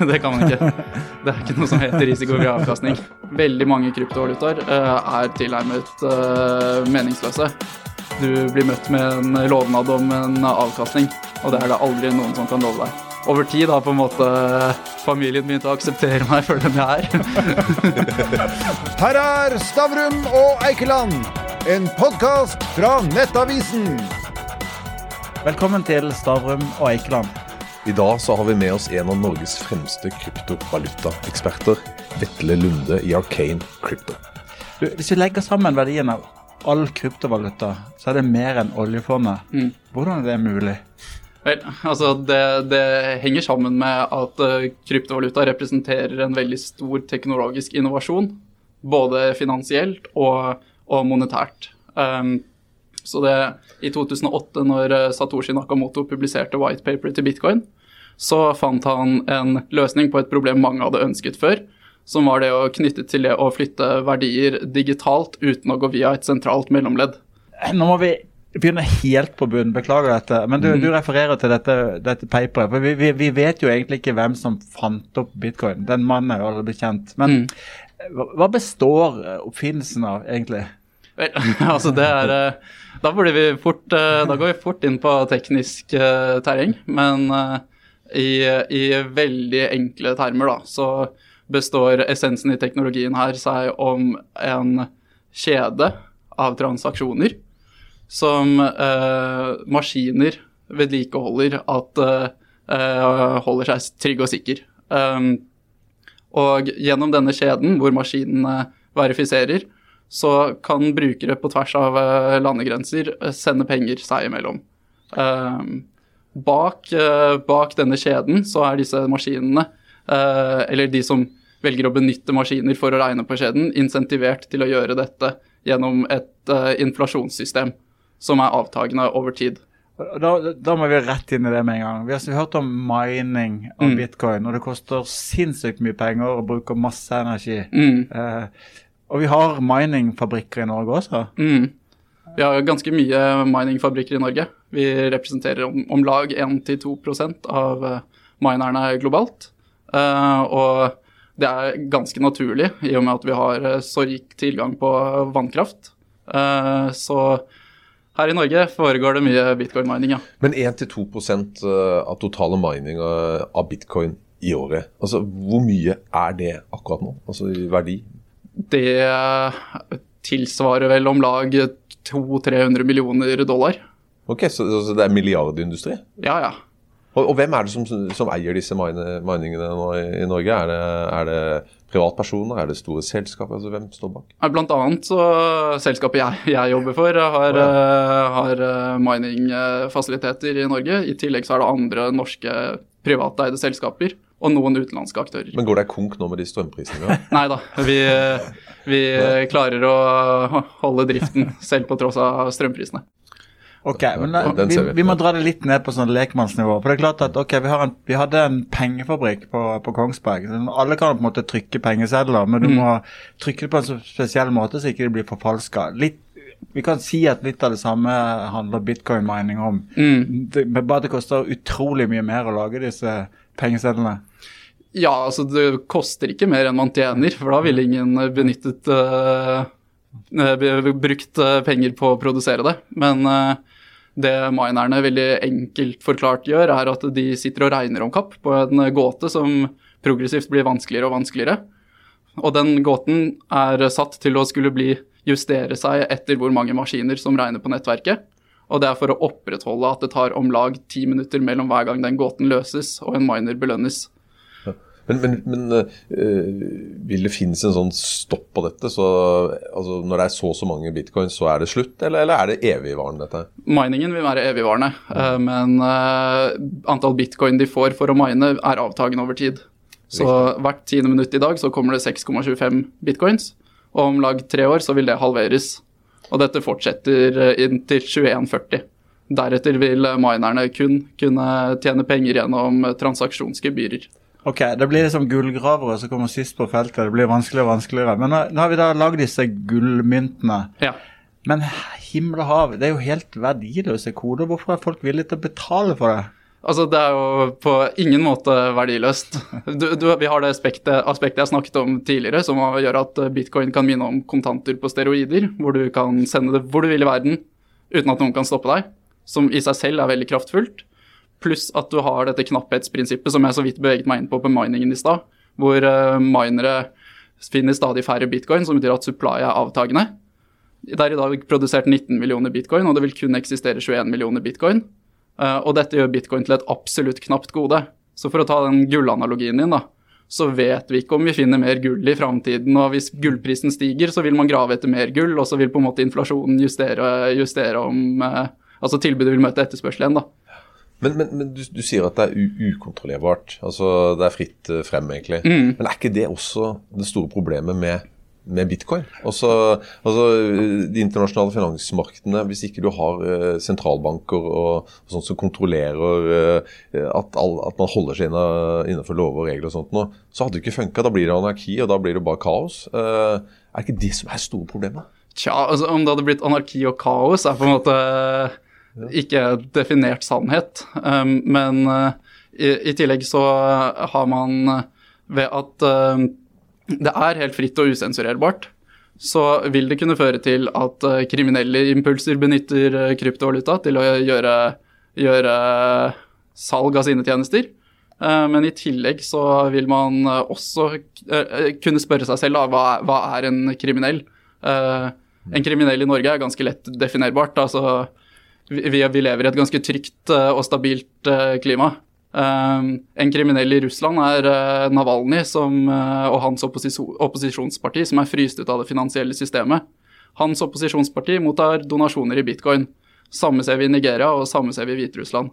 det kan man ikke. Det er ikke noe som heter risikofri avkastning. Veldig mange kryptovalutaer uh, er tilnærmet uh, meningsløse. Du blir møtt med en lovnad om en avkastning, og det er det aldri noen som kan love deg. Over tid har på en måte familien begynt å akseptere meg for den jeg er. Her er Stavrum og Eikeland, en podkast fra Nettavisen. Velkommen til Stavrum og Eikeland. I dag så har vi med oss en av Norges fremste kryptovalutaeksperter, Vetle Lunde i Arcane Crypto. Du, hvis vi legger sammen verdien av all kryptovaluta, så er det mer enn oljefondet. Mm. Hvordan er det mulig? Vel, altså det, det, henger sammen med at uh, kryptovaluta representerer en veldig stor teknologisk innovasjon. Både finansielt og, og monetært. Um, så det, i 2008, når uh, Satoshi Nakamoto publiserte whitepaperet til bitcoin, så fant han en løsning på et problem mange hadde ønsket før. Som var det å knytte til det å flytte verdier digitalt uten å gå via et sentralt mellomledd. Nå må vi begynne helt på bunnen, beklager dette. Men du, mm. du refererer til dette, dette paperet. For vi, vi, vi, vet jo egentlig ikke hvem som fant opp bitcoin. Den mannen er jo aldri blitt kjent. Men mm. hva består oppfinnelsen av, egentlig? Vel, altså det er Da da, vi fort, eh, da, går vi fort inn på teknisk uh, terreng. Men i, i, veldig enkle termer, da, så består essensen i teknologien her seg om en kjede av transaksjoner som eh, maskiner vedlikeholder at eh, holder seg trygg og sikker. Um, og gjennom denne kjeden, hvor maskinene verifiserer, så kan brukere på tvers av uh, landegrenser sende penger seg imellom. Um, bak, bak, denne kjeden så er disse maskinene, eller de som velger å benytte maskiner for å regne på kjeden, insentivert til å gjøre dette gjennom et inflasjonssystem som er avtagende over tid. Da, da, må vi rett inn i det med en gang. Vi har hørt om mining av mm. bitcoin, og det koster sinnssykt mye penger og bruker masse energi. Mm. Eh, og vi har miningfabrikker i Norge også. Mm. Vi har ganske mye miningfabrikker i Norge. Vi representerer om, om lag 1-2 av uh, minerne globalt. Uh, og det er ganske naturlig, i og med at vi har uh, så rik tilgang på vannkraft. så her i Norge foregår det mye bitcoin-mining, ja. Men 1-2 eh, av totale mining eh, av bitcoin i året, altså hvor mye er det akkurat nå, altså i verdi? Det tilsvarer vel om lag 200-300 millioner dollar. Ok, så, så, det er milliardindustri? Ja, ja. Og, og hvem er det som, som eier disse miningene nå i, i Norge? Er det, er det privatpersoner? Er det store selskaper? Altså, hvem står bak? Blant annet så selskapet jeg, jeg jobber for, har, oh, ja. uh, har uh, miningfasiliteter i Norge. I tillegg så er det andre norske privateide selskaper og noen utenlandske aktører. Men går det konk nå med de strømprisene? Nei da, vi, vi klarer å holde driften selv på tross av strømprisene. Ok, men da, vi, vi, må dra det litt ned på sånn lekmannsnivå. For det er klart at ok, vi, en, vi hadde en pengefabrikk på, på, Kongsberg. Alle kan på en måte trykke pengesedler, men du mm. må trykke det på en så spesiell måte så ikke det blir forfalska. Vi kan si at litt av det samme handler bitcoin-mining om. Mm. Det, bare det koster utrolig mye mer å lage disse pengesedlene. Ja, altså det koster ikke mer enn man tjener, for da ville ingen benyttet uh, brukt penger på å produsere det. Men uh, det minerne veldig enkelt forklart gjør, er at de sitter og regner om kapp på en gåte som progressivt blir vanskeligere og vanskeligere. Og den gåten er satt til å skulle bli justere seg etter hvor mange maskiner som regner på nettverket. Og det er for å opprettholde at det tar om lag ti minutter mellom hver gang den gåten løses og en miner belønnes. Men, men, men øh, vil det finnes en sånn stopp på dette? Så, altså, når det er så og så mange bitcoins, så er det slutt? Eller, eller er det evigvarende, dette? Miningen vil være evigvarende, øh, men øh, antall bitcoin de får for å mine, er avtagende over tid. Så Riktig. hvert tiende minutt i dag så kommer det 6,25 bitcoins, og om lag tre år så vil det halveres. Og dette fortsetter inntil 2140. Deretter vil minerne kun kunne tjene penger gjennom transaksjonsgebyrer. Ok, Det blir liksom gullgravere som kommer sist på feltet. Det blir vanskeligere og vanskeligere. Men nå, nå har vi da lagd disse gullmyntene. Ja. Men himmel og hav, det er jo helt verdiløse koder. Hvorfor er folk villige til å betale for det? Altså, det er jo på ingen måte verdiløst. Du, du, vi har det aspektet, aspektet, jeg snakket om tidligere, som gjør at bitcoin kan minne om kontanter på steroider, hvor du kan sende det hvor du vil i verden uten at noen kan stoppe deg, som i seg selv er veldig kraftfullt. Pluss at du har dette knapphetsprinsippet som jeg så vidt beveget meg inn på på miningen i stad, hvor uh, minere finner stadig færre bitcoin, som betyr at supply er avtagende. Det er i dag produsert 19 millioner bitcoin, og det vil kun eksistere 21 millioner bitcoin. Eh, og dette gjør bitcoin til et absolutt knapt gode. Så for å ta den gullanalogien din, da, så vet vi ikke om vi finner mer gull i framtiden. Og hvis gullprisen stiger, så vil man grave etter mer gull, og så vil på en måte inflasjonen justere, justere om eh, Altså tilbudet vil møte etterspørsel igjen, da. Men, men, men du, du, sier at det er ukontrollerbart. Altså det er fritt eh, frem, egentlig. Mm. Men er ikke det også det store problemet med med bitcoin. Også, altså, De internasjonale finansmarkedene, hvis ikke du har uh, sentralbanker og, og sånt som kontrollerer uh, at, all, at, man holder seg innenfor lover og regler og sånt, noe, så hadde det ikke funka. Da blir det anarki, og da blir det bare kaos. Uh, er ikke det som er store problemet? Tja, altså, om det hadde blitt anarki og kaos, er på en måte ikke definert sannhet. Um, men i, i, tillegg så har man ved at det er helt fritt og usensurerbart, så vil det kunne føre til at uh, kriminelle impulser benytter uh, kryptovaluta til å gjøre, gjøre salg av sine tjenester. Uh, men i tillegg så vil man også kunne spørre seg selv da, hva, hva er en kriminell? en kriminell i Norge er ganske lett definerbart. altså vi, vi lever i et ganske trygt og stabilt klima. Um, en kriminell i Russland er Navalnyj Navalny uh, og hans opposisjonsparti, som er fryst ut av det finansielle systemet. Hans opposisjonsparti mottar donasjoner i bitcoin. Samme ser vi i Nigeria, og samme ser vi i Hviterussland.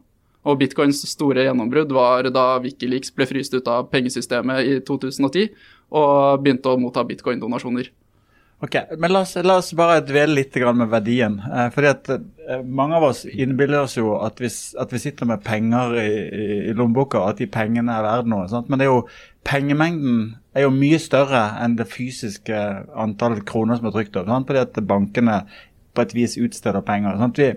Og bitcoins store gjennombrudd var da Wikileaks ble fryst ut av pengesystemet i 2010 og begynte å motta bitcoin-donasjoner. Ok, men La oss, la oss bare dvele litt med verdien. Eh, fordi at eh, Mange av oss innbiller oss jo at vi, at vi sitter med penger i, i, i lommeboka, at de pengene er verdt noe. Sant? Men det er jo, pengemengden er jo mye større enn det fysiske antall kroner som er trykt opp. Sant? Fordi at bankene på et vis utsteder penger. Sant? Vi,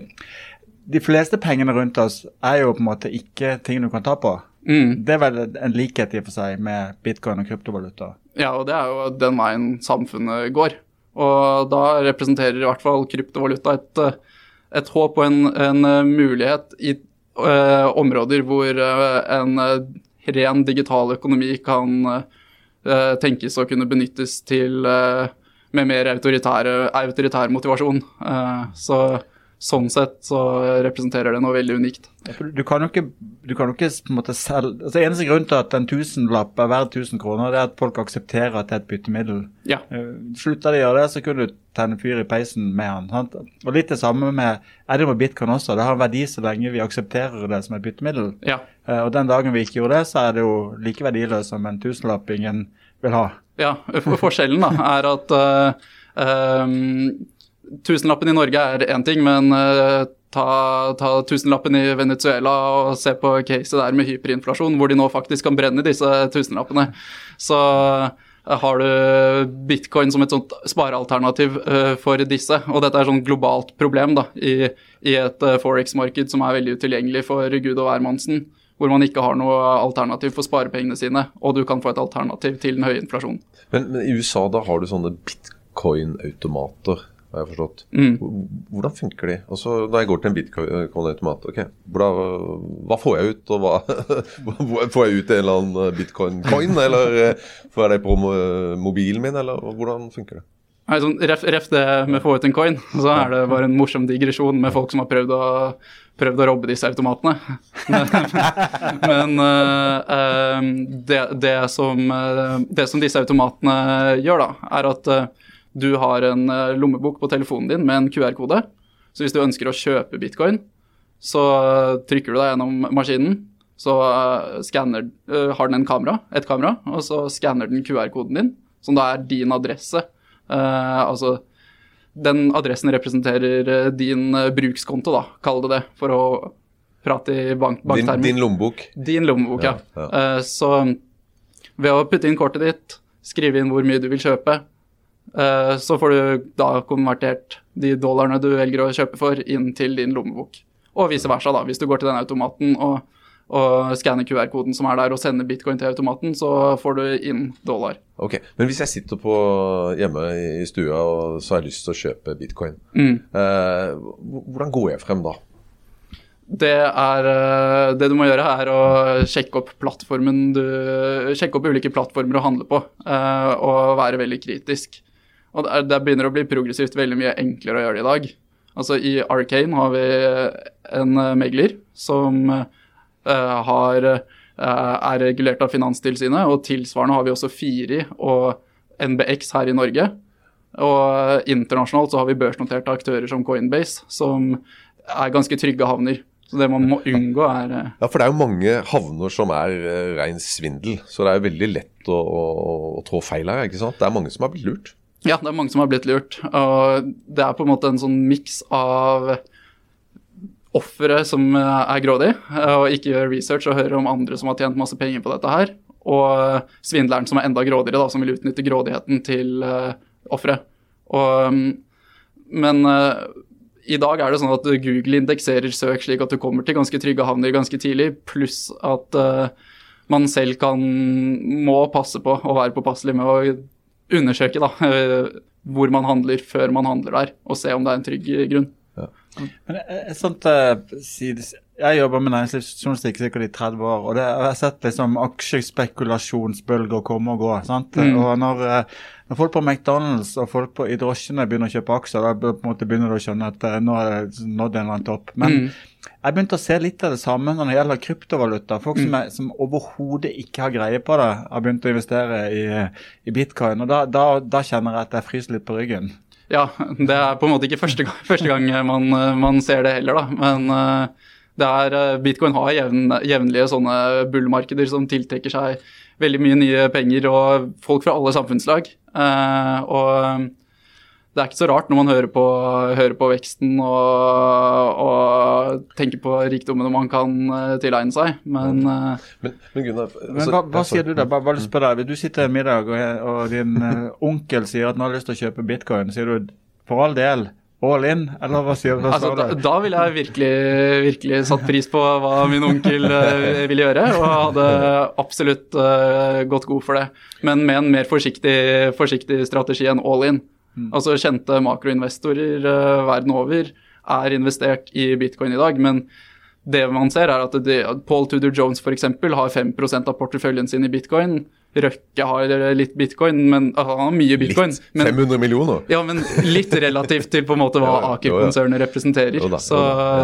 de fleste pengene rundt oss er jo på en måte ikke ting du kan ta på. Mm. Det er vel en likhet i og for seg med bitcoin og kryptovaluta. Ja, og det er jo den veien samfunnet går. Og da representerer i hvert fall kryptovaluta et, et håp og en, en mulighet i eh, områder hvor uh, en ren digital økonomi kan eh, tenkes å kunne benyttes til med mer autoritær motivasjon. så sånn sett så representerer det noe veldig unikt. Du kan jo ikke, du kan jo ikke på en måte selv altså Eneste grunn til at en tusenlapp er verdt 1000 kroner, det er at folk aksepterer at det er et byttemiddel. Ja. Slutter de å gjøre det, så kunne du tenne fyr i peisen med han. Sant? Og litt det samme med er det med bitcoin også. Det har en verdi så lenge vi aksepterer det som et byttemiddel. Ja. Uh, og den dagen vi ikke gjorde det, så er det jo like verdiløst som en tusenlapp ingen vil ha. Ja, forskjellen da er at uh, um, tusenlappen i Norge er én ting, men uh, ta, ta, tusenlappen i Venezuela og se på caset der med hyperinflasjon, hvor de nå faktisk kan brenne disse tusenlappene. Så uh, har du bitcoin som et sånt sparealternativ uh, for disse. Og dette er et sånt globalt problem da, i, i et forex-marked som er veldig utilgjengelig for gud og hvermannsen. Hvor man ikke har noe alternativ for sparepengene sine, og du kan få et alternativ til den høye inflasjonen. Men, men i USA da har du sånne bitcoin-automater har jeg forstått. Mm. Hvordan funker de? Altså, Når jeg går til en bitcoin-automat, ok, hva, får jeg ut? og hva, Får jeg ut en eller annen bitcoin-coin, eller eh, får jeg det på mobilen min, eller hvordan funker det? Nei, sånn, ref, ref, det med å få ut en coin, så er det bare en morsom digresjon med folk som har prøvd å, prøvd å robbe disse automatene. Men uh, det, det, som, det, som, disse automatene gjør, da, er at uh, du har en eh, lommebok på telefonen din med en QR-kode. Så hvis du ønsker å kjøpe bitcoin, så trykker du deg gjennom maskinen. Så uh, scanner, har den en kamera, et kamera, og så skanner den QR-koden din, som da er din adresse. Altså den adressen representerer din brukskonto, da, kall det det, for å prate i bank banktermer. Din, din lommebok? Din lommebok, ja. ja. så ved å putte inn kortet ditt, skrive inn hvor mye du vil kjøpe, Eh, så får du da konvertert de dollarene du velger å kjøpe for, inn til din lommebok. Og vice versa, da. Hvis du går til den automaten og, og skanner QR-koden som er der, og sender bitcoin til automaten, så får du inn dollar. Ok, Men hvis jeg sitter på hjemme i stua og så har jeg lyst til å kjøpe bitcoin, Mm. eh, hvordan går jeg frem da? Det, er, eh, det du må gjøre, er å sjekke opp plattformen du Sjekke opp ulike plattformer å handle på, eh, og være veldig kritisk. Og det, er, det begynner å bli progressivt veldig mye enklere å gjøre det i dag. Altså I Arcane har vi en eh, megler som uh, har, uh, er regulert av Finanstilsynet, og tilsvarende har vi også Firi og NBX her i Norge. Og internasjonalt så har vi børsnoterte aktører som Coinbase, som er ganske trygge havner. Så det man må unngå, er Ja, for det er jo mange havner som er uh, rein svindel, så det er jo veldig lett å, å, å trå feil her, ikke sant? Det er mange som har blitt lurt. Ja, det er mange som har blitt lurt. Og det er på en måte en sånn miks av offeret som eh, er grådig og ikke gjør research og hører om andre som har tjent masse penger på dette her, og svindleren som er enda grådigere, da, som vil utnytte grådigheten til uh, offeret. Mm, men uh, i dag er det sånn at Google indekserer søk slik at du kommer til ganske trygge havner ganske tidlig, pluss at uh, man selv kan må passe på å være påpasselig med å undersøke da, hvor man handler før man handler der, og se om det er en trygg grunn. Men et sånt sides... Jeg jobber med næringslivsjournalistikk sikkert i 30 år, og det, jeg har sett liksom aksjespekulasjonsbølger komme og gå. sant? Mm. Og når, når, folk på McDonald's og folk på, i drosjene begynner å kjøpe aksjer, da på en måte begynner du å skjønne at nå er det nådd en eller annen topp. Men Mm. Jeg begynte å se litt av det samme når det gjelder kryptovaluta. Folk som, er, som overhodet ikke har greie på det, har begynt å investere i, i bitcoin. og da, da, da kjenner jeg at jeg fryser litt på ryggen. Ja, det er på en måte ikke første gang, første gang man, man, ser det heller, da. Men det er, bitcoin har jevn, jevnlige sånne bullmarkeder som tiltrekker seg veldig mye nye penger og folk fra alle samfunnslag. Og det er ikke så rart når man hører på, hører på veksten og, og, tenker på rikdommene man kan tilegne seg, men Men, men Gunnar men hva, hva sier du da? Bare, bare spør deg. Du sitter i middag, og, og din onkel sier at han har lyst til å kjøpe bitcoin. Sier du for all del all in, eller hva sier du? Altså, da, da ville jeg virkelig, virkelig satt pris på hva min onkel uh, ville gjøre, og hadde absolutt uh, gått god for det. Men med en mer forsiktig, forsiktig strategi enn all in. Mm. Altså Kjente makroinvestorer uh, verden over er investert i bitcoin i dag, men det man ser er at de, Paul Tudor Jones f.eks. har 5 av porteføljen sin i bitcoin. Røkke har litt bitcoin, men altså, han har mye bitcoin. Litt? 500 millioner? Ja, men litt relativt til på en måte hva Aker-konsernet representerer. Jo da, jo da, Så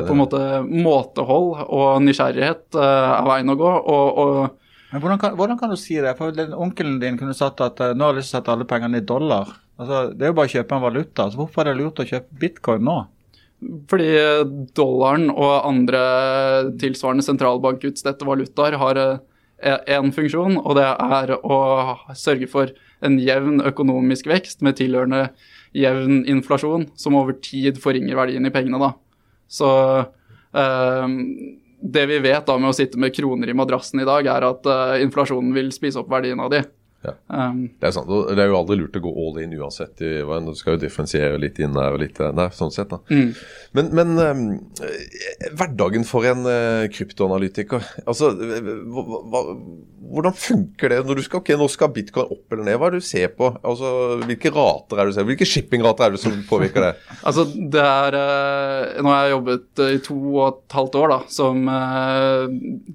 på en måte måtehold og nysgjerrighet uh, er veien å gå. og, og men hvordan kan, hvordan kan, du si det? For den, Onkelen din kunne sagt at uh, nå har jeg lyst til å sette alle pengene i dollar. Altså, Det er jo bare å kjøpe en valuta. så Hvorfor er det lurt å kjøpe bitcoin nå? Fordi dollaren og andre tilsvarende sentralbankutstedte valutaer har én funksjon, og det er å sørge for en jevn økonomisk vekst med tilhørende jevn inflasjon, som over tid forringer verdien i pengene. Da. Så eh, det vi vet da med å sitte med kroner i madrassen i dag, er at eh, inflasjonen vil spise opp verdien av de. Ja. Um, det er sant. Det er jo aldri lurt å gå all in uansett. Du skal jo differensiere litt inn der og litt der, sånn sett. da. Mm. Men, men um, hverdagen for en uh, kryptoanalytiker altså, Hvordan funker det når du skal ok, nå skal bitcoin opp eller ned? Hva er det du ser på? Altså, Hvilke rater er det du ser? Hvilke shippingrater er det som påvirker det? altså, det er uh, Nå har jeg jobbet i to og et halvt år da, som uh,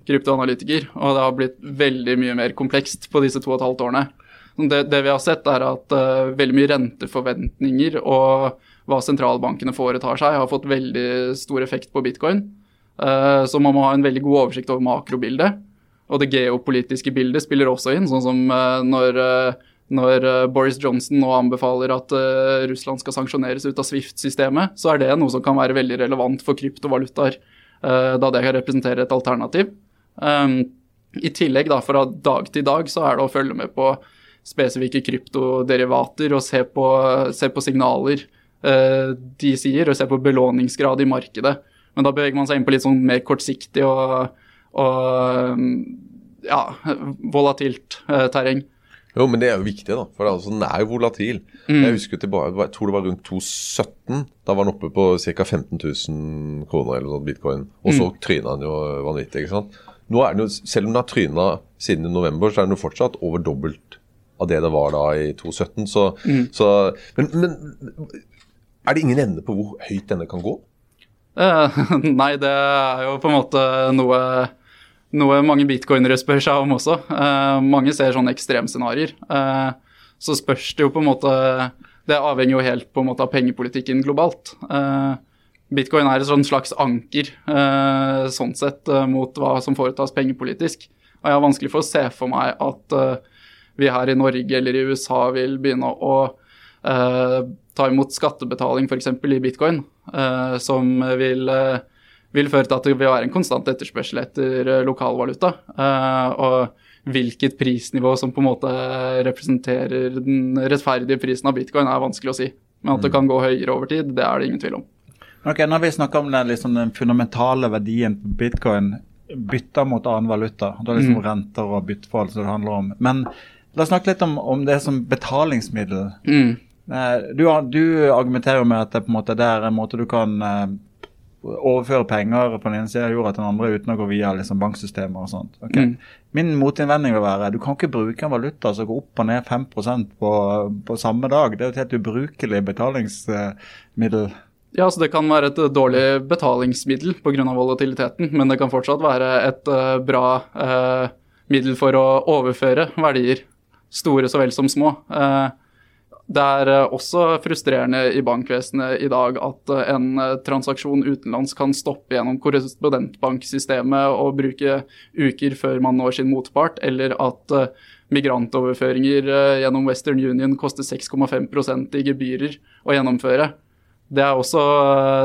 kryptoanalytiker, og det har blitt veldig mye mer komplekst på disse to og et halvt årene. Det, det, vi har sett, er at uh, veldig mye renteforventninger og hva sentralbankene foretar seg, har fått veldig stor effekt på bitcoin. Uh, så man må ha en veldig god oversikt over makrobildet. Og det geopolitiske bildet spiller også inn, sånn som uh, når, når Boris Johnson nå anbefaler at Russland skal sanksjoneres ut av Swift-systemet, så er det noe som kan være veldig relevant for kryptovalutaer, da det kan representere et alternativ. Um, I tillegg, da, fra dag til dag, så er det å følge med på spesifikke kryptoderivater og se på, se på signaler eh, de sier, og se på belåningsgrad i markedet. Men da beveger man seg inn på litt sånn mer kortsiktig og, og ja, volatilt eh, terreng. Jo, men det er jo viktig, da. For altså, den er jo volatil. Mm. Jeg husker tilbake, jeg tror det var rundt 2017. Da var den oppe på ca. 15 000 kroner eller noe bitcoin. Og så mm. tryna den jo vanvittig. ikke sant? Nå er det jo, Selv om den har tryna siden i november, så er den jo fortsatt over dobbelt av det det var da i 2017. Så, mm. så men, men, er det ingen ende på hvor høyt denne kan gå? Eh, nei, det er jo på en måte noe, noe mange bitcoinere spør seg om også. Eh, mange ser sånne ekstremscenarioer. Eh, så spørs det jo på en måte Det avhenger jo helt på en måte av pengepolitikken globalt. Eh, Bitcoin er et sånn slags anker eh, sånn sett eh, mot hva som foretas pengepolitisk. Og jeg har vanskelig for å se for meg at eh, vi her i Norge eller i USA vil begynne å eh, ta imot skattebetaling f.eks. i bitcoin, uh, som vil, vil, føre til at det vil være en konstant etterspørsel etter lokalvaluta. og hvilket prisnivå som på en måte representerer den rettferdige prisen av bitcoin, er vanskelig å si. Men at det mm. kan gå høyere over tid, det er det ingen tvil om. Ok, Når vi snakker om den, liksom, den fundamentale verdien på bitcoin bytter mot annen valuta, da er det liksom mm. renter og bytteforhold som det handler om. Men la oss snakke litt om, om det som betalingsmiddel. Mm. Eh, du, du, argumenterer jo med at det på en måte det er en måte du kan eh, overføre penger på den ene siden av jorda til den andre uten å gå via liksom, banksystemer og sånt. Okay. Mm. Min motinnvending vil være du kan ikke bruke en valuta som går opp og ned 5 på, på samme dag. Det er jo et helt ubrukelig betalingsmiddel. Ja, så Det kan være et dårlig betalingsmiddel pga. volatiliteten, men det kan fortsatt være et uh, bra uh, middel for å overføre verdier, store så vel som små. Uh, det er også frustrerende i bankvesenet i dag at en transaksjon utenlands kan stoppe gjennom korrespondentbanksystemet og bruke uker før man når sin motpart, eller at migrantoverføringer gjennom Western Union koster 6,5% i gebyrer å gjennomføre. Det er, også,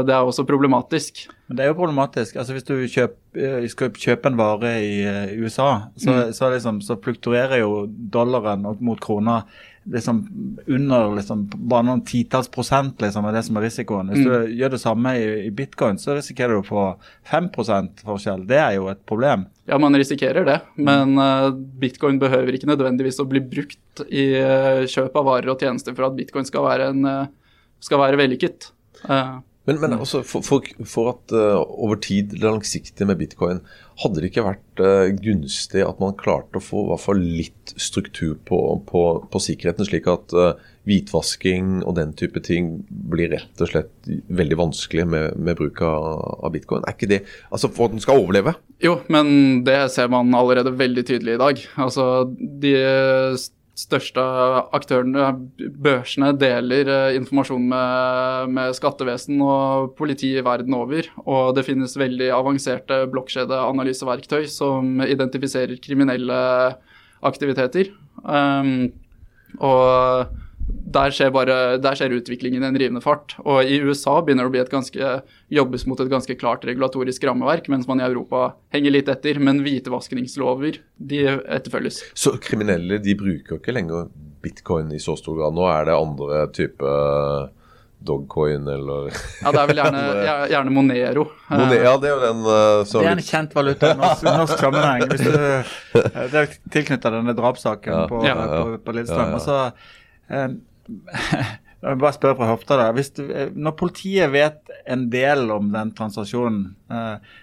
det er, også, problematisk. Men det er jo problematisk. Altså Hvis du kjøp, eh, skal kjøpe en vare i uh, USA, så, mm. så, liksom, så, fluktuerer jo dollaren mot krona liksom under liksom, bare noen titalls prosent liksom, er det som er risikoen. Hvis mm. du gjør det samme i, i, bitcoin, så risikerer du å få 5 forskjell. Det er jo et problem. Ja, man risikerer det, men uh, bitcoin behøver ikke nødvendigvis å bli brukt i uh, kjøp av varer og tjenester for at bitcoin skal være, en, skal være vellykket. Men, men også for, for, for at uh, over tid, det langsiktige med bitcoin, hadde det ikke vært uh, gunstig at man klarte å få i hvert fall litt struktur på, på, på sikkerheten, slik at uh, hvitvasking og den type ting blir rett og slett veldig vanskelig med, med bruk av, av, bitcoin? Er ikke det altså for at den skal overleve? Jo, men det ser man allerede veldig tydelig i dag. Altså, de største aktørene, børsene, deler eh, informasjon med, med skattevesen og politi verden over. Og det finnes veldig avanserte blokkjedeanalyseverktøy som identifiserer kriminelle aktiviteter. Um, og der skjer, bare, der skjer utviklingen i en rivende fart. Og i USA begynner det å bli et ganske, jobbes mot et ganske klart regulatorisk rammeverk, mens man i Europa henger litt etter. Men hvitevaskingslover de etterfølges. Så kriminelle de bruker ikke lenger bitcoin i så stor grad? Nå er det andre type Dogcoin eller Ja, det er vel gjerne, gjerne Monero. Monero. Ja, det er jo den uh, Det er en kjent valuta i norsk, norsk sammenheng. Hvis du, det er tilknyttet denne drapssaken ja. på, ja. på, på Lillestrøm. Ja, ja. Jeg vil bare spørre fra hofta da. Du, eh, når politiet vet en del om den transaksjonen, eh,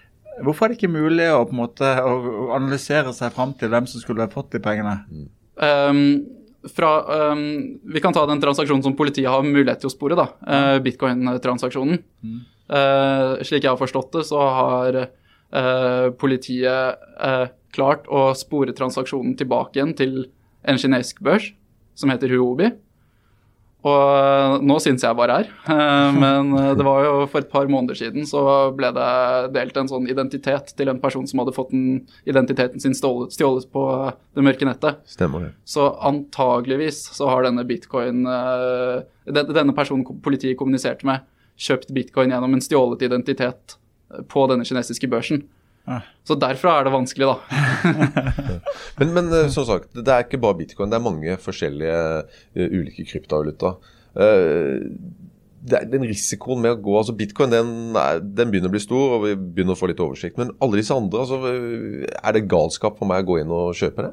hvorfor er det ikke mulig å, på en måte, å analysere seg fram til hvem som skulle fått de pengene? Um, fra, um, vi kan ta den transaksjonen som politiet har mulighet til å spore, da. Uh, Bitcoin-transaksjonen. Mm. Uh, slik jeg har forstått det, så har uh, politiet klart å spore transaksjonen tilbake igjen til en kinesisk børs som heter Huobi. Og eh, nå syns jeg bare er. Eh, men eh, det var jo for et par måneder siden så ble det delt en sånn identitet til en person som hadde fått den identiteten sin stjålet på det mørke nettet. Stemmer det. Så antageligvis så har denne bitcoin Denne personen politiet kommuniserte med, kjøpt bitcoin gjennom en stjålet identitet på denne kinesiske børsen. Så derfra er det vanskelig, da. men, men, eh, som sagt, det er ikke bare bitcoin. Det er mange forskjellige uh, ulike kryptovaluta. Uh, den risikoen med å gå altså Bitcoin den, den, begynner å bli stor, og vi begynner å få litt oversikt. Men alle disse andre, altså, er det galskap for meg å gå inn og kjøpe det?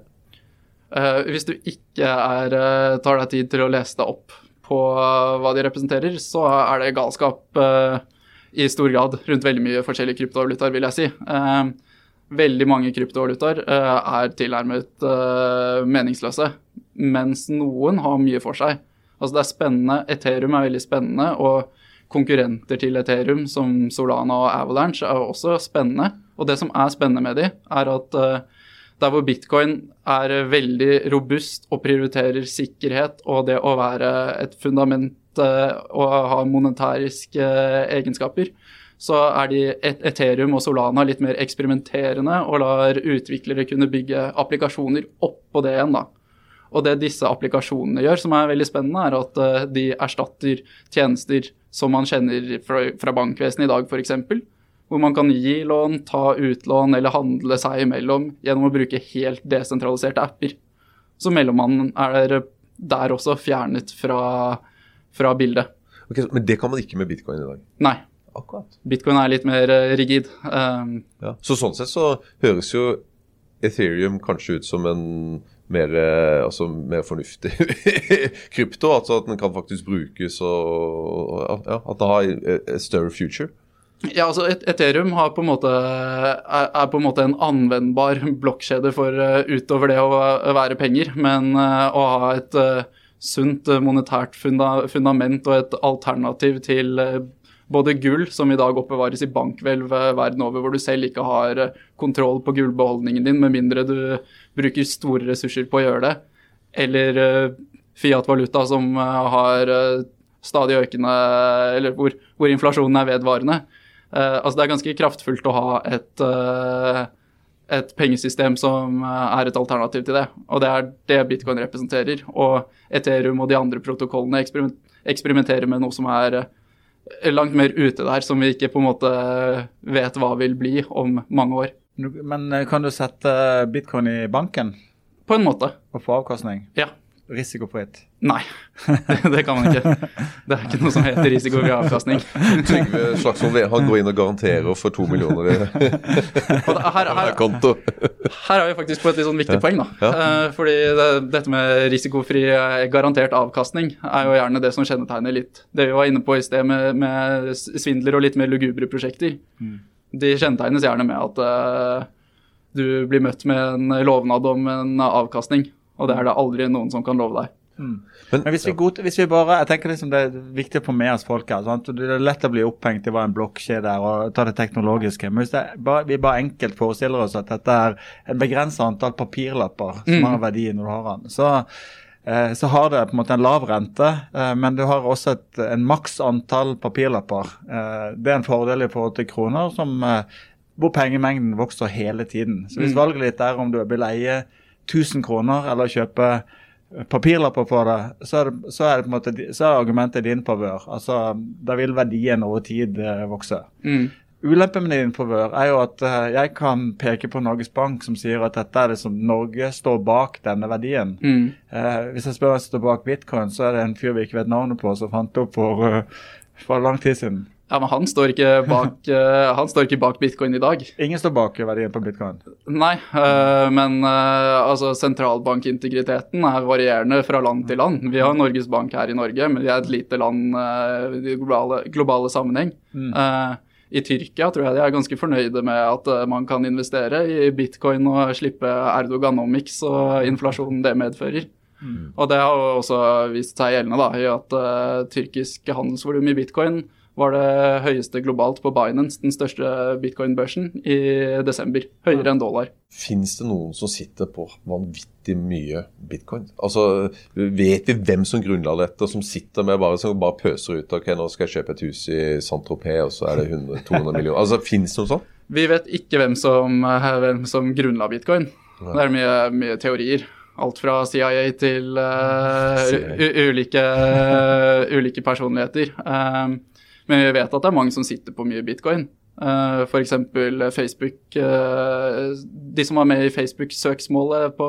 Uh, hvis du ikke er, tar deg tid til å lese deg opp på hva de representerer, så er det galskap. Uh, i stor grad rundt veldig mye forskjellige kryptovalutaer, vil jeg si. Eh, veldig mange kryptovalutaer er tilnærmet meningsløse, mens noen har mye for seg. Altså det er spennende, Ethereum er veldig spennende, og konkurrenter til Ethereum som Solana og Avalanche er også spennende. Og det som er spennende med de, er at der hvor bitcoin er veldig robust og prioriterer sikkerhet og det å være et fundament og ha monetæriske egenskaper, så er de Ethereum og Solana litt mer eksperimenterende og lar utviklere kunne bygge applikasjoner oppå det igjen. da. Og det disse applikasjonene gjør, som er veldig spennende, er at eh, de erstatter tjenester som man kjenner fra, fra bankvesenet i dag, f.eks. Hvor man kan gi lån, ta utlån eller handle seg imellom gjennom å bruke helt desentraliserte apper. Så mellommannen er der også fjernet fra, fra bildet. Okay, men det kan man ikke med bitcoin i dag? Nei. Akkurat. Bitcoin er litt mer eh, rigid. Um, ja. Så sånn sett så høres jo Ethereum kanskje ut som en mer, eh, altså, mer fornuftig krypto. Altså at den kan faktisk brukes og ja, at det har et større future. Ja, altså Ethereum på måte, er, på en måte en anvendbar blokkjede for uh, utover det å være penger. Men å ha et sunt monetært funda fundament og et alternativ til både gull, som i dag oppbevares i bankhvelv verden over, hvor du selv ikke har eh, kontroll på gullbeholdningen din, med mindre du bruker store ressurser på å gjøre det, eller eh, Fiat-valuta, som eh, har stadig økende Eller hvor, hvor inflasjonen er vedvarende. altså Det er ganske kraftfullt å ha et, et pengesystem som er et alternativ til det. Og det er det bitcoin representerer. Og Ethereum og de andre protokollene eksperimenterer med noe som er langt mer ute der, som vi ikke på en måte vet hva vil bli om mange år. Men eh, kan du sette bitcoin i banken? På en måte. Og få avkastning? Ja. Risikofritt? Nei, det kan man ikke. Det er ikke noe som heter risikofri avkastning. Trygve Slagsvold han går inn og garanterer for to millioner i konto. Her er vi faktisk på et litt sånn viktig poeng. da. Ja. Eh, fordi det, dette med risikofri eh, garantert avkastning er jo gjerne det som kjennetegner litt det vi var inne på i sted med, med svindler og litt mer lugubre prosjekter. Mm. De kjennetegnes gjerne med at uh, du blir møtt med en lovnad om en avkastning og det er det aldri noen som kan love deg. Mm. Men, Men hvis, vi god, hvis, vi bare, jeg tenker liksom Det er viktig å få med oss folk her. Sant? Det er lett å bli opphengt i hva en blokkjede er og ta det teknologiske. Men hvis bare, vi bare enkelt forestiller oss at dette er en begrenset antall papirlapper som mm. har verdi når du har den, så, eh, så har det på en måte en lav rente, eh, men du har også et, en maks antall papirlapper. Eh, det er en fordel i forhold til kroner som, hvor pengemengden vokser hele tiden. Så hvis mm. valget ditt er om du vil eie 1000 kroner eller kjøpe papirlapper på det, så er, det, så er, det på en måte, så er argumentet i din favør. Altså, da vil verdien over tid eh, vokse. Mm. Ulempen med din favør er jo at uh, jeg kan peke på Norges Bank som sier at dette er det som Norge står bak denne verdien. Mm. Eh, hvis jeg spør hvem som står bak bitcoin, så er det en fyr vi ikke vet navnet på, som fant det opp for, for lang tid siden. Ja, men han står, ikke bak, uh, han står ikke bak bitcoin i dag. Ingen står bak verdien på bitcoin? Nei, uh, men uh, altså sentralbankintegriteten er varierende fra land til land. Vi har Norges Bank her i Norge, men vi er et lite land i globale, globale sammenheng. Mm. I Tyrkia tror jeg de er ganske fornøyde med at man kan investere i bitcoin og slippe Erdoganomics og inflasjonen det medfører. Mm. Og det har også vist seg gjeldende da, i at tyrkisk handelsvolum i bitcoin var det høyeste globalt på Binance, den største bitcoin-børsen, i desember. Høyere enn dollar. Fins det noen som sitter på vanvittig mye bitcoin? Altså, Vet vi hvem som grunnla dette, som sitter med bare, som bare pøser ut ok, nå skal jeg kjøpe et hus i Saint-Tropez, og så er det 100, 200 millioner. Altså, Fins det noe sånt? Vi vet ikke hvem som, hvem som grunnla bitcoin. Det er mye, mye teorier. Alt fra CIA til uh, ulike, uh, ulike personligheter. Um, men vi vet at det er mange som sitter på mye bitcoin. Uh, F.eks. Facebook uh, De som var med i Facebook-søksmålet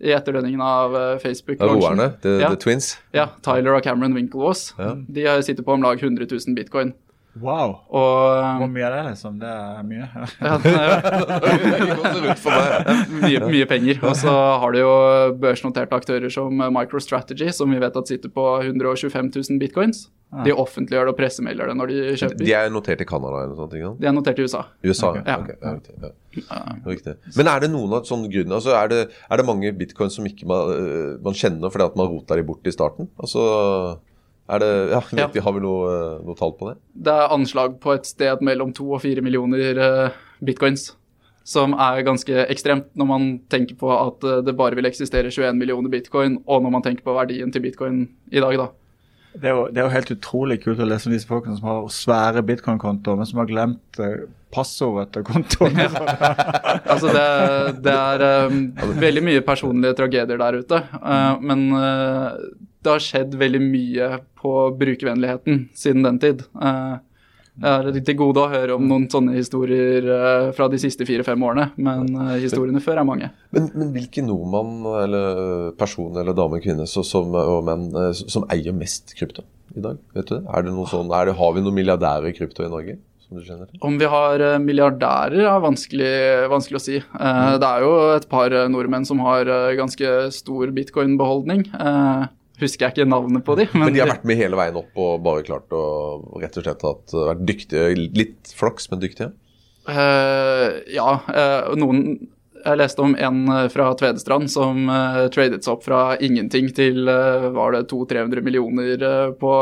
i etterdønningen av uh, Facebook. Roerne? The, ja. the, Twins? Ja. Tyler og Cameron Winklevoss. Ja. De sitter på om lag 100 000 bitcoin. Wow. Og, Hvor mye er det, liksom? Det er mye. ja, mye, mye penger. Og så har du jo børsnoterte aktører som MicroStrategy, som vi vet at sitter på 125 000 bitcoins. De offentliggjør det og pressemelder det når de kjøper. De er notert i Canada eller noe sånt? Ikke? De er notert i USA. USA, ja. okay. ja, riktig, ja. riktig. Men er det noen av sånne grunner altså er, det, er det mange bitcoins som ikke man, eh, man kjenner fordi at man rota de bort i starten? Altså er det, ja, vet vi, Har vi noe, eh, noe, tall på det? Det er anslag på et sted mellom to og fire millioner uh, bitcoins. Som er ganske ekstremt når man tenker på at det bare vil eksistere 21 millioner bitcoin, og når man tenker på verdien til bitcoin i dag, da. Det er, jo, det er, jo, helt utrolig kult å lese om disse folkene som har svære bitcoin-kontoer, men som har glemt eh, passordet til kontoen. altså det, det er um, veldig mye personlige tragedier der ute. Uh, men uh, det har skjedd veldig mye på brukervennligheten siden den tid. Uh, har til gode å høre om noen sånne historier uh, fra de siste fire-fem årene, men uh, historiene før er mange. Men, men hvilken nordmann eller person eller dame, kvinne så, som, og menn som eier mest krypto i dag? Vet du det? Er det noen sånn, det, har vi noen milliardærer i krypto i Norge? Om vi har milliardærer er vanskelig, vanskelig å si. Mm. Det er jo et par nordmenn som har ganske stor bitcoin-beholdning. Husker jeg ikke navnet på de. Men, men de har vært med hele veien opp og bare klart å rett og slett hatt, vært dyktige. Litt flaks, men dyktige? Uh, ja. Uh, noen Jeg leste om en fra Tvedestrand som uh, tradet seg opp fra ingenting til var det 200-300 millioner på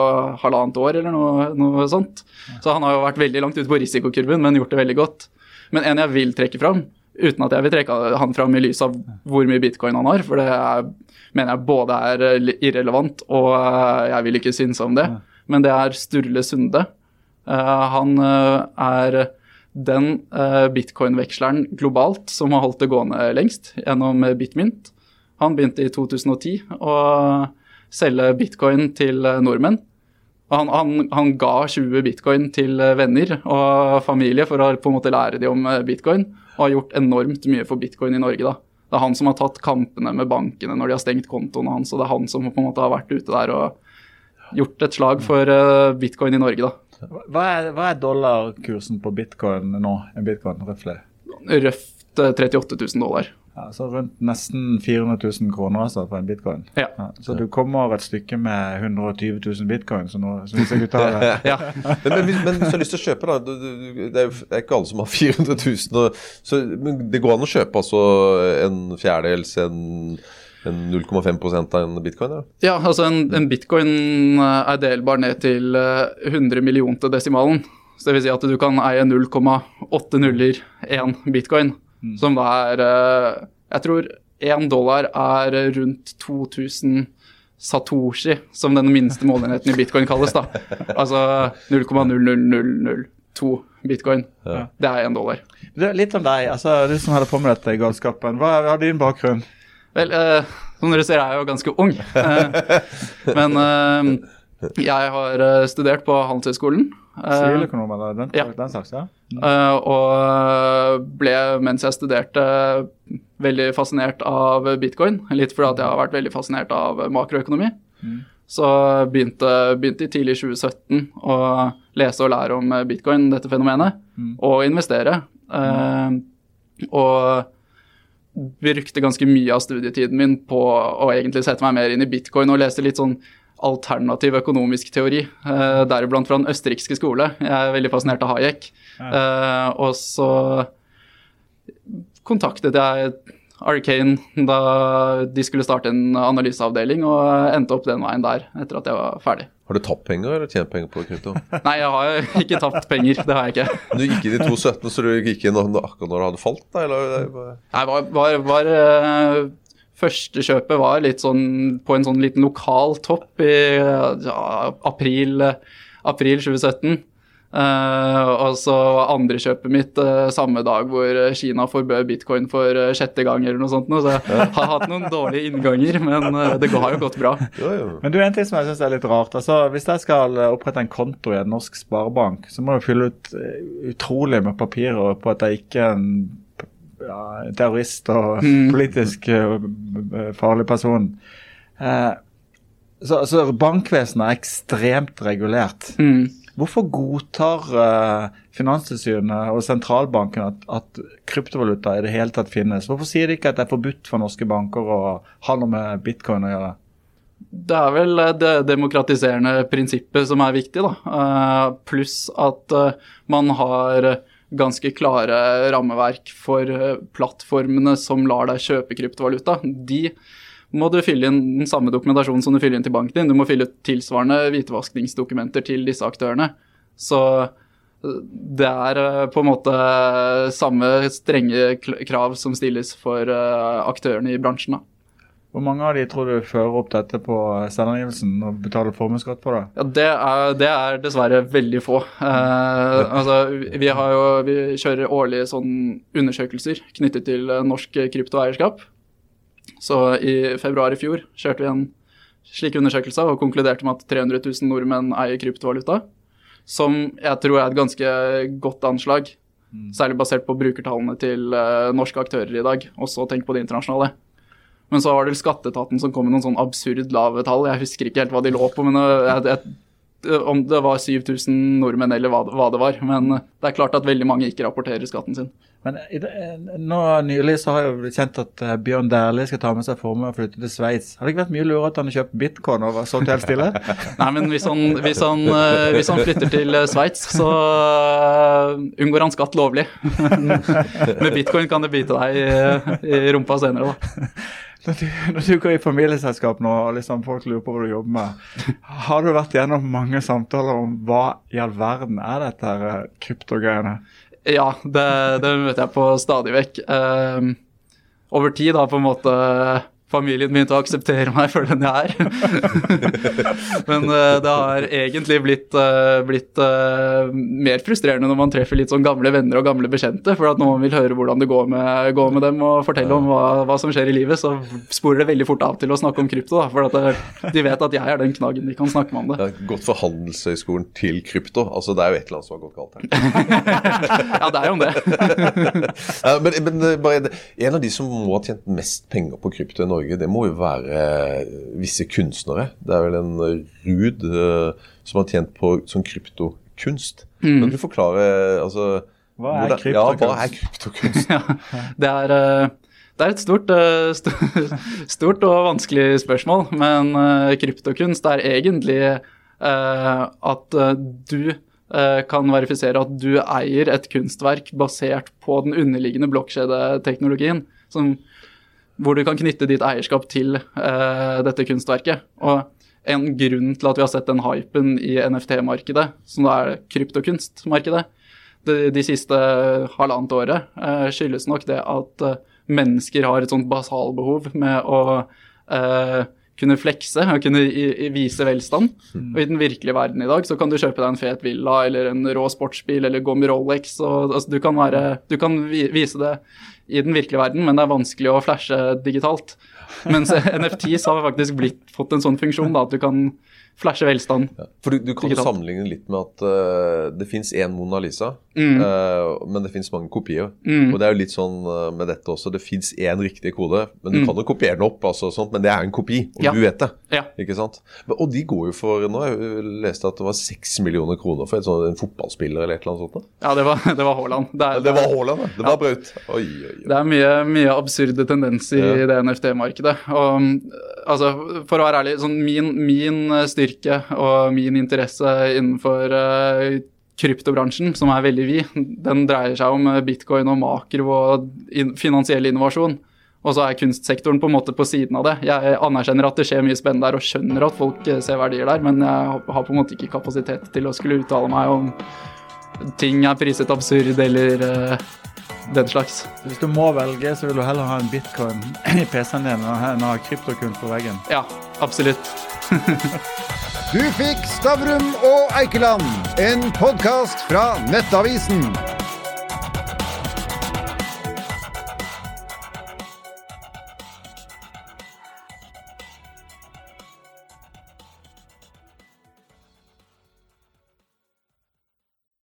halvannet år, eller noe, noe, sånt. Så han har jo vært veldig langt ute på risikokurven, men gjort det veldig godt. Men en jeg vil trekke fram, uten at jeg vil trekke han fram i lys av hvor mye bitcoin han har, for det er mener jeg både er eh, irrelevant og eh, jeg vil ikke synes om det. Men det er Sturle Sunde. Eh, han er den bitcoin-veksleren globalt som har holdt det gående lengst gjennom Bitmint. Han begynte i 2010 å selge bitcoin til nordmenn. Han, han, han, ga 20 bitcoin til venner og familie for å på en måte lære dem om bitcoin, og har gjort enormt mye for bitcoin i Norge. da. Det er han som har tatt kampene med bankene når de har stengt kontoene hans, og det er han som på en måte har vært ute der og gjort et slag for uh, bitcoin i Norge, da. Hva er, hva er dollarkursen på bitcoin nå? En bitcoin røftlig? Røft 38 000 dollar. Ja, så rundt nesten 400 000 kroner altså for en bitcoin. Ja. ja. så du kommer et stykke med 120 000 bitcoin, så nå syns jeg du tar det. ja. men, men, men, hvis du har lyst til å kjøpe, da. Det er jo ikke alle som har 400 000. Og, så, men det går an å kjøpe altså en fjerdedels, en en 0,5% av en bitcoin? Eller? Ja, altså en, en, bitcoin eh, er delbar ned til 100 eh, millionte desimalen. Så det vil si at du kan eie 0,8 nuller 1 bitcoin. Mm. Som er eh, Jeg tror én dollar er rundt 2000 satoshi, som den minste målenheten i bitcoin kalles. da. Altså 0,00002 bitcoin. Ja. Det er én dollar. Litt om deg, altså du som holder på med dette galskapen. Hva er din bakgrunn? Vel, eh, som dere ser er jeg jo ganske ung. Eh, men eh, jeg har eh, studert på Handelshøyskolen. Siviløkonom eller den, ja. den slags? ja. Mm. og ble, mens jeg studerte, veldig fascinert av bitcoin. Litt fordi at jeg har vært veldig fascinert av makroøkonomi. Mm. Så begynte, begynte i tidlig 2017 å lese og lære om bitcoin, dette fenomenet, mm. og investere. Uh, og brukte ganske mye av studietiden min på å egentlig sette meg mer inn i bitcoin og lese litt sånn alternativ økonomisk teori, uh, deriblant fra den østerrikske skole. Jeg er veldig fascinert av Hayek. Uh, og så kontaktet jeg Arcane da de skulle starte en analyseavdeling, og endte opp den veien der etter at jeg var ferdig. Har du tapt penger eller tjent penger på krypto? Nei, jeg har ikke tapt penger. Det har jeg ikke. Du gikk inn i 2017, så du gikk inn akkurat når det hadde falt? da? Eller? Nei, var, var, var uh, Første kjøpet var litt sånn på en sånn liten lokal topp i ja, april, april 2017. Uh, og så andre kjøpet mitt uh, samme dag hvor Kina forbød bitcoin for uh, sjette gang eller noe sånt. Så jeg har hatt noen dårlige innganger, men det har jo gått bra. Jo, jo. Men du, en ting som jeg syns er litt rart. altså Hvis jeg skal opprette en konto i en norsk sparebank, så må jeg fylle ut utrolig med papirer på at jeg ikke er en ja, terrorist og mm. politisk farlig person. så, så bankvesenet er ekstremt regulert. Mm. Hvorfor godtar uh, Finanstilsynet og sentralbanken at, at, kryptovaluta i det hele tatt finnes? Hvorfor sier de ikke at det er forbudt for norske banker å ha noe med bitcoin å gjøre? Det er vel det demokratiserende prinsippet som er viktig, da. Pluss at man har ganske klare rammeverk for plattformene som lar deg kjøpe kryptovaluta. De må du fylle inn den samme dokumentasjonen som du fyller inn til banken din. Du må fylle ut tilsvarende hvitvaskingsdokumenter til disse aktørene. Så eh, det er eh, på en måte samme strenge krav som stilles for eh, aktørene i bransjen. da. Hvor mange av de tror du fører opp dette på selvangivelsen og betaler formuesskatt på det? Ja, det er, det er, dessverre veldig få. Eh, altså, vi, jo, vi, kjører årlige sånn undersøkelser knyttet til norsk kryptoeierskap. Så i februar i fjor kjørte vi en slik undersøkelse og konkluderte med at 300 000 nordmenn eier kryptovaluta. Som jeg tror er et ganske godt anslag. Mm. Særlig basert på brukertallene til uh, norske aktører i dag. Også tenk på det internasjonale. Men så var det skatteetaten som kom med noen sånn absurd lave tall. Jeg husker ikke helt hva de lå på, men uh, jeg, jeg, om det var 7000 nordmenn eller hva, hva, det var. Men det er klart at veldig mange ikke rapporterer skatten sin. Men nå Nylig så har jeg kjent at uh, Bjørn Dæhlie skal ta med seg formue og flytte til Sveits. Har det ikke vært mye lurere at han har kjøpt bitcoin og solgt helt stille? Nei, men hvis han, hvis han, hvis han flytter til Sveits, så unngår han skatt lovlig. Med bitcoin kan det bite deg i, i rumpa senere, da. Når du, når du, går i familieselskap nå og liksom folk lurer på hva du jobber med, har du vært gjennom mange samtaler om hva i all verden er dette her kryptogreiene? Ja, det, det, møter jeg på stadig vekk. Uh, over tid har på en måte familien begynte å akseptere meg for den jeg er. Men uh, det har egentlig blitt, uh, blitt uh, mer frustrerende når man treffer litt sånn gamle venner og gamle bekjente. For at noen vil høre hvordan det går med, går med dem og fortelle om hva, hva, som skjer i livet, så sporer det veldig fort av til å snakke om krypto. Da, for at de vet at jeg er den knaggen de kan snakke med om det. det gått for Handelshøyskolen til krypto. Altså det er jo et eller annet som har gått galt her. ja, det er jo om det. men, men bare, en av de som må ha tjent mest penger på krypto i Norge, Norge, det må jo være visse kunstnere. Det er vel en Ruud uh, som har tjent på sånn kryptokunst. Mm. Kan du forklare altså, hva er kryptokunst? Ja, hva er kryptokunst? ja, det er... Uh, det er et stort, stort, og vanskelig spørsmål, men kryptokunst er egentlig uh, at du kan verifisere at du eier et kunstverk basert på den underliggende blokkjedeteknologien, som hvor du kan knytte ditt eierskap til eh, dette kunstverket. Og en grunn til at vi har sett den hypen i NFT-markedet, som da er kryptokunstmarkedet, de, de siste halvannet året, eh, skyldes nok det at eh, mennesker har et sånt basalbehov med å kunne flekse og kunne vise velstand. Mm. Og i den virkelige verden i dag så kan du kjøpe deg en fet villa eller en rå sportsbil eller gå med Rolex. og altså, du, kan være, du kan vise det i den virkelige verden, men det er vanskelig å flashe digitalt. Mens NFTs har faktisk blitt, fått en sånn funksjon da, at du kan flashe velstand. Ja. For du, du kan digitalt. sammenligne litt med at uh, det fins én Mona Lisa, mm. uh, men det fins mange kopier. Mm. Og det er jo litt sånn uh, med dette også. Det fins én riktig kode, men du mm. kan jo kopiere den opp, altså, sånt, men det er en kopi, og ja. du vet det. Ja. Ikke sant? Men, og de går jo for Nå jeg leste at det var seks millioner kroner for sånt, en fotballspiller eller et eller annet sånt. Ja, det var, det var Haaland. Det, er, det var Haaland, det. Var Braut. Oi, oi, oi. Det er mye, mye absurde tendenser i det NFT-markedet. Og altså, for å være ærlig, sånn min, min styrke og min interesse innenfor uh, kryptobransjen, som er veldig vid, den dreier seg om eh, bitcoin og makro og finansiell innovasjon. Og så er kunstsektoren på en måte på siden av det. Jeg anerkjenner at det skjer mye spennende der og skjønner at folk eh, ser verdier der, men jeg har på en måte ikke kapasitet til å skulle uttale meg om ting er priset absurd eller den slags. Hvis du må velge, så vil du heller ha en bitcoin i PC-en din enn å ha kryptokunst på veggen? Ja, absolutt. Du fikk Stavrum og Eikeland, en podkast fra Nettavisen.